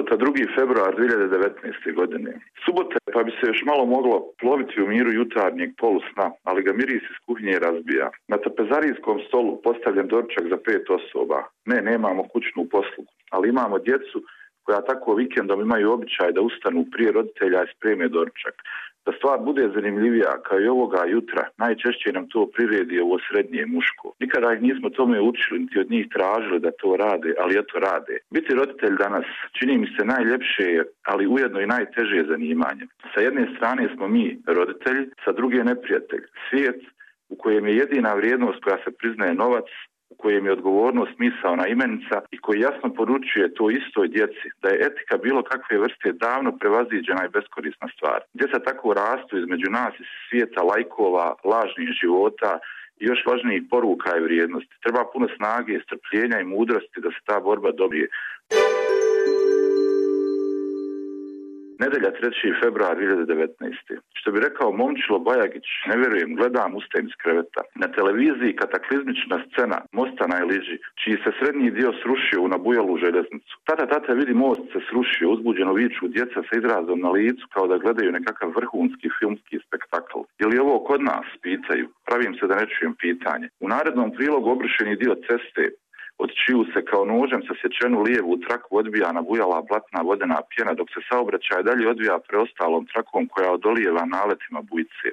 Subota 2. februar 2019. godine. Subota pa bi se još malo moglo ploviti u miru jutarnjeg polusna, ali ga miris iz kuhinje razbija. Na tapezarijskom stolu postavljen dorčak za pet osoba. Ne, nemamo kućnu poslugu, ali imamo djecu koja tako vikendom imaju običaj da ustanu prije roditelja i spreme dorčak. Da stvar bude zanimljivija, kao i ovoga jutra, najčešće nam to priredi ovo srednje muško. Nikada ih nismo tome učili, niti od njih tražili da to rade, ali eto rade. Biti roditelj danas čini mi se najljepše, ali ujedno i najteže zanimanje. Sa jedne strane smo mi roditelji, sa druge neprijatelj. Svijet u kojem je jedina vrijednost koja se priznaje novac, kojem je odgovornost misaona imenica i koji jasno poručuje to istoj djeci da je etika bilo kakve vrste davno prevaziđena i beskorisna stvar. Djeca tako rastu između nas i svijeta lajkova, lažnih života i još važnijih poruka i vrijednosti. Treba puno snage, strpljenja i mudrosti da se ta borba dobije. Nedelja 3. februar 2019. Što bi rekao Momčilo Bajagić, ne vjerujem, gledam ustajem iz kreveta. Na televiziji kataklizmična scena mosta na Eliži, čiji se srednji dio srušio u nabujalu željeznicu. Tata, tata vidi most se srušio, uzbuđeno viču djeca sa izrazom na licu kao da gledaju nekakav vrhunski filmski spektakl. Je ovo kod nas, pitaju. Pravim se da ne čujem pitanje. U narednom prilogu obršeni dio ceste od čiju se kao nožem sa sječenu lijevu traku odbija nabujala blatna vodena pjena, dok se saobraćaj dalje odvija preostalom trakom koja odolijeva naletima bujice.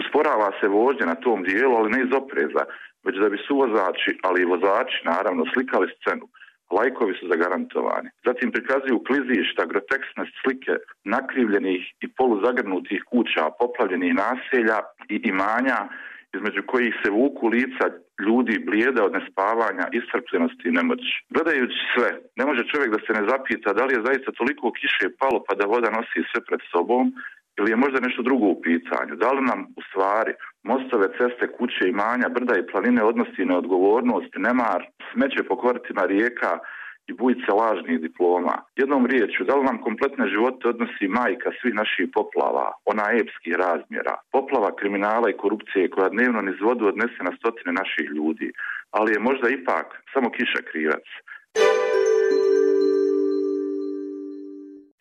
Usporava se vožnje na tom dijelu, ali ne iz opreza, već da bi su vozači, ali i vozači, naravno, slikali scenu. Lajkovi su zagarantovani. Zatim prikazuju klizišta, groteksne slike nakrivljenih i poluzagrnutih kuća, poplavljenih naselja i imanja između kojih se vuku lica ljudi blijeda od nespavanja, iscrpljenosti i nemoći. Gledajući sve, ne može čovjek da se ne zapita da li je zaista toliko kiše palo pa da voda nosi sve pred sobom ili je možda nešto drugo u pitanju. Da li nam u stvari mostove, ceste, kuće, imanja, brda i planine odnosi neodgovornost, nemar, smeće po koritima rijeka, i bujice lažnih diploma. Jednom riječju, da li nam kompletne živote odnosi majka svih naših poplava, ona epskih razmjera, poplava kriminala i korupcije koja dnevno niz vodu odnese na stotine naših ljudi, ali je možda ipak samo kiša krivac.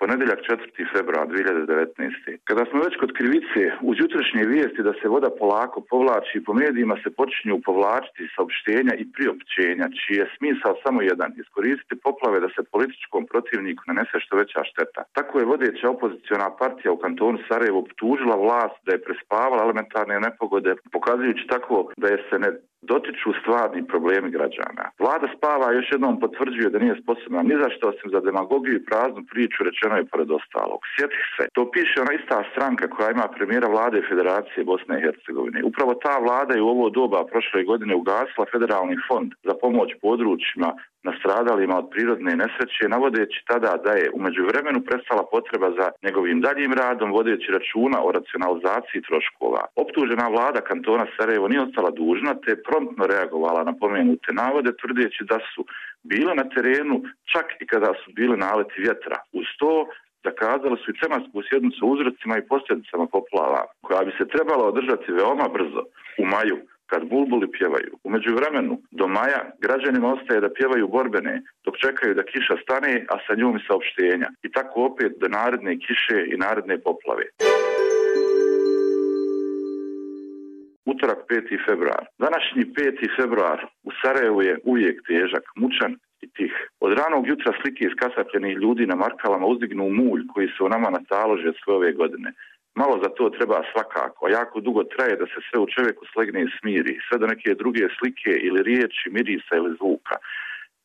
Ponedjeljak 4. februar 2019. Kada smo već kod krivice, uz jutrošnje vijesti da se voda polako povlači, po medijima se počinju povlačiti saopštenja i priopćenja, čiji je smisao samo jedan, iskoristiti poplave da se političkom protivniku nanese što veća šteta. Tako je vodeća opoziciona partija u kantonu Sarajevo tužila vlast da je prespavala elementarne nepogode, pokazujući tako da je se ne dotiču stvarni problemi građana. Vlada spava još jednom potvrđuje da nije sposobna ni za što osim za demagogiju i praznu priču rečeno je pored ostalog. Sjeti se, to piše ona ista stranka koja ima premijera vlade Federacije Bosne i Hercegovine. Upravo ta vlada je u ovo doba prošle godine ugasila federalni fond za pomoć područjima nastradalima od prirodne nesreće, navodeći tada da je umeđu vremenu prestala potreba za njegovim daljim radom, vodeći računa o racionalizaciji troškova. Optužena vlada kantona Sarajevo nije ostala dužna, te promptno reagovala na pomenute navode, tvrdeći da su bile na terenu čak i kada su bile naleti vjetra. Uz to zakazali su i tematsku sjednicu uzrocima i posljedicama poplava, koja bi se trebala održati veoma brzo, u maju, kad bulbuli pjevaju. U međuvremenu, do maja, građanima ostaje da pjevaju borbene, dok čekaju da kiša stane, a sa njom i saopštenja. I tako opet do naredne kiše i naredne poplave. Utorak 5. februar. Današnji 5. februar u Sarajevu je uvijek težak, mučan i tih. Od ranog jutra slike iskasapljenih ljudi na markalama uzdignu mulj koji se u nama natalože sve ove godine. Malo za to treba svakako, jako dugo traje da se sve u čovjeku slegne i smiri, sve do neke druge slike ili riječi, mirisa ili zvuka.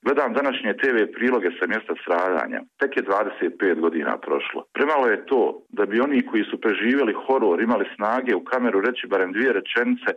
Gledam današnje TV priloge sa mjesta stradanja. Tek je 25 godina prošlo. Premalo je to da bi oni koji su preživjeli horor imali snage u kameru reći barem dvije rečenice,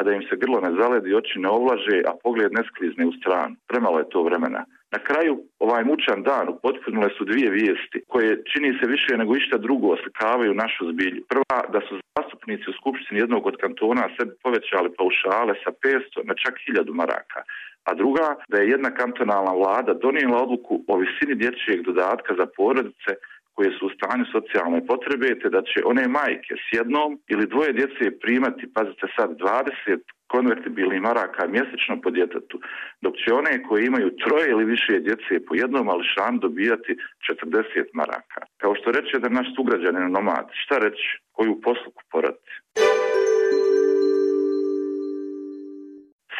a da im se grlo ne zaledi, oči ne ovlaže, a pogled ne sklizne u stranu. Premalo je to vremena. Na kraju, ovaj mučan dan upotpunile su dvije vijesti koje čini se više nego išta drugo oslikavaju našu zbilju. Prva, da su zastupnici u Skupštini jednog od kantona sebi povećali paušale sa 500 na čak 1000 maraka. A druga, da je jedna kantonalna vlada donijela odluku o visini dječjeg dodatka za porodice koje su u stanju socijalne potrebe, te da će one majke s jednom ili dvoje djece primati, pazite sad, 20 konvertibilnih maraka mjesečno po djetetu, dok će one koje imaju troje ili više djece po jednom mališanu dobijati 40 maraka. Kao što reče da naš sugrađanin nomad, šta reći, koju posluku porati?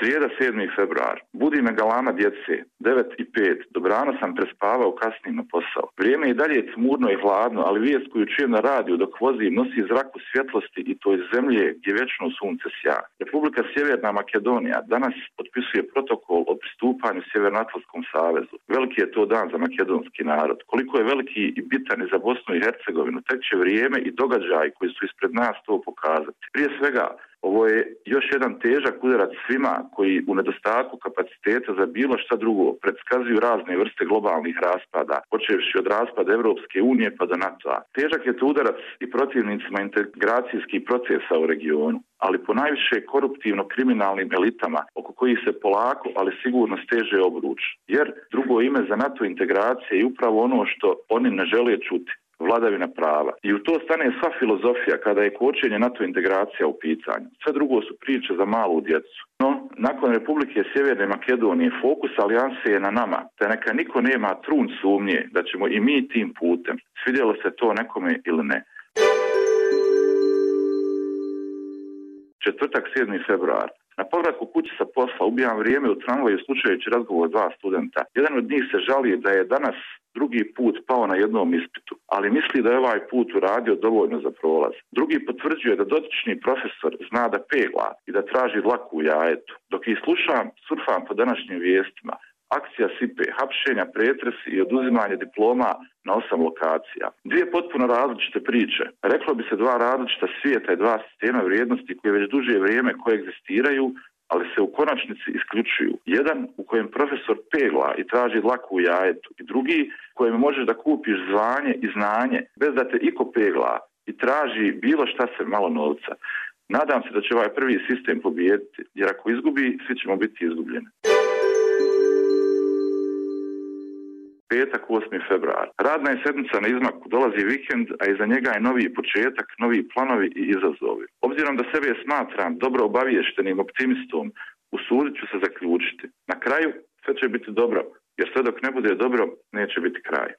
Srijeda 7. februar. Budi me galama djece. 9 i 5. Dobrano sam prespavao kasnim na posao. Vrijeme je dalje tmurno i hladno, ali vijest koju čujem na radiju dok vozim nosi zraku svjetlosti i to iz zemlje gdje vječno sunce sja. Republika Sjeverna Makedonija danas potpisuje protokol o pristupanju Sjevernoatlantskom savezu. Veliki je to dan za makedonski narod. Koliko je veliki i bitan i za Bosnu i Hercegovinu, tek će vrijeme i događaj koji su ispred nas to pokazati. Prije svega, ovo je još jedan težak udarac svima koji u nedostatku kapaciteta za bilo šta drugo predskazuju razne vrste globalnih raspada, počevši od raspada Europske unije pa do NATO-a. Težak je to udarac i protivnicima integracijskih procesa u regionu ali po najviše koruptivno-kriminalnim elitama oko kojih se polako, ali sigurno steže obruč. Jer drugo ime za NATO integracije je upravo ono što oni ne žele čuti vladavina prava. I u to stane sva filozofija kada je kočenje NATO integracija u pitanju. Sve drugo su priče za malu djecu. No, nakon Republike Sjeverne Makedonije fokus alijanse je na nama, te neka niko nema trun sumnje da ćemo i mi tim putem, svidjelo se to nekome ili ne. Četvrtak 7. februar. Na povratku kući sa posla ubijam vrijeme u tramvaju slučajući razgovor dva studenta. Jedan od njih se žali da je danas drugi put pao na jednom ispitu, ali misli da je ovaj put uradio dovoljno za prolaz. Drugi potvrđuje da dotični profesor zna da pegla i da traži dlaku u jajetu. Dok ih slušam, surfam po današnjim vijestima. Akcija SIPE, hapšenja, pretresi i oduzimanje diploma na osam lokacija. Dvije potpuno različite priče. Reklo bi se dva različita svijeta i dva sistema vrijednosti koje već duže vrijeme koegzistiraju, ali se u konačnici isključuju. Jedan u kojem profesor pegla i traži dlaku u jajetu i drugi kojem možeš da kupiš zvanje i znanje bez da te iko pegla i traži bilo šta se malo novca. Nadam se da će ovaj prvi sistem pobijediti, jer ako izgubi, svi ćemo biti izgubljeni. Petak 8. februar. Radna je sedmica na izmaku, dolazi vikend, a iza njega je novi početak, novi planovi i izazovi. Obzirom da sebe smatram dobro obaviještenim optimistom, usudit ću se zaključiti. Na kraju sve će biti dobro, jer sve dok ne bude dobro, neće biti kraj.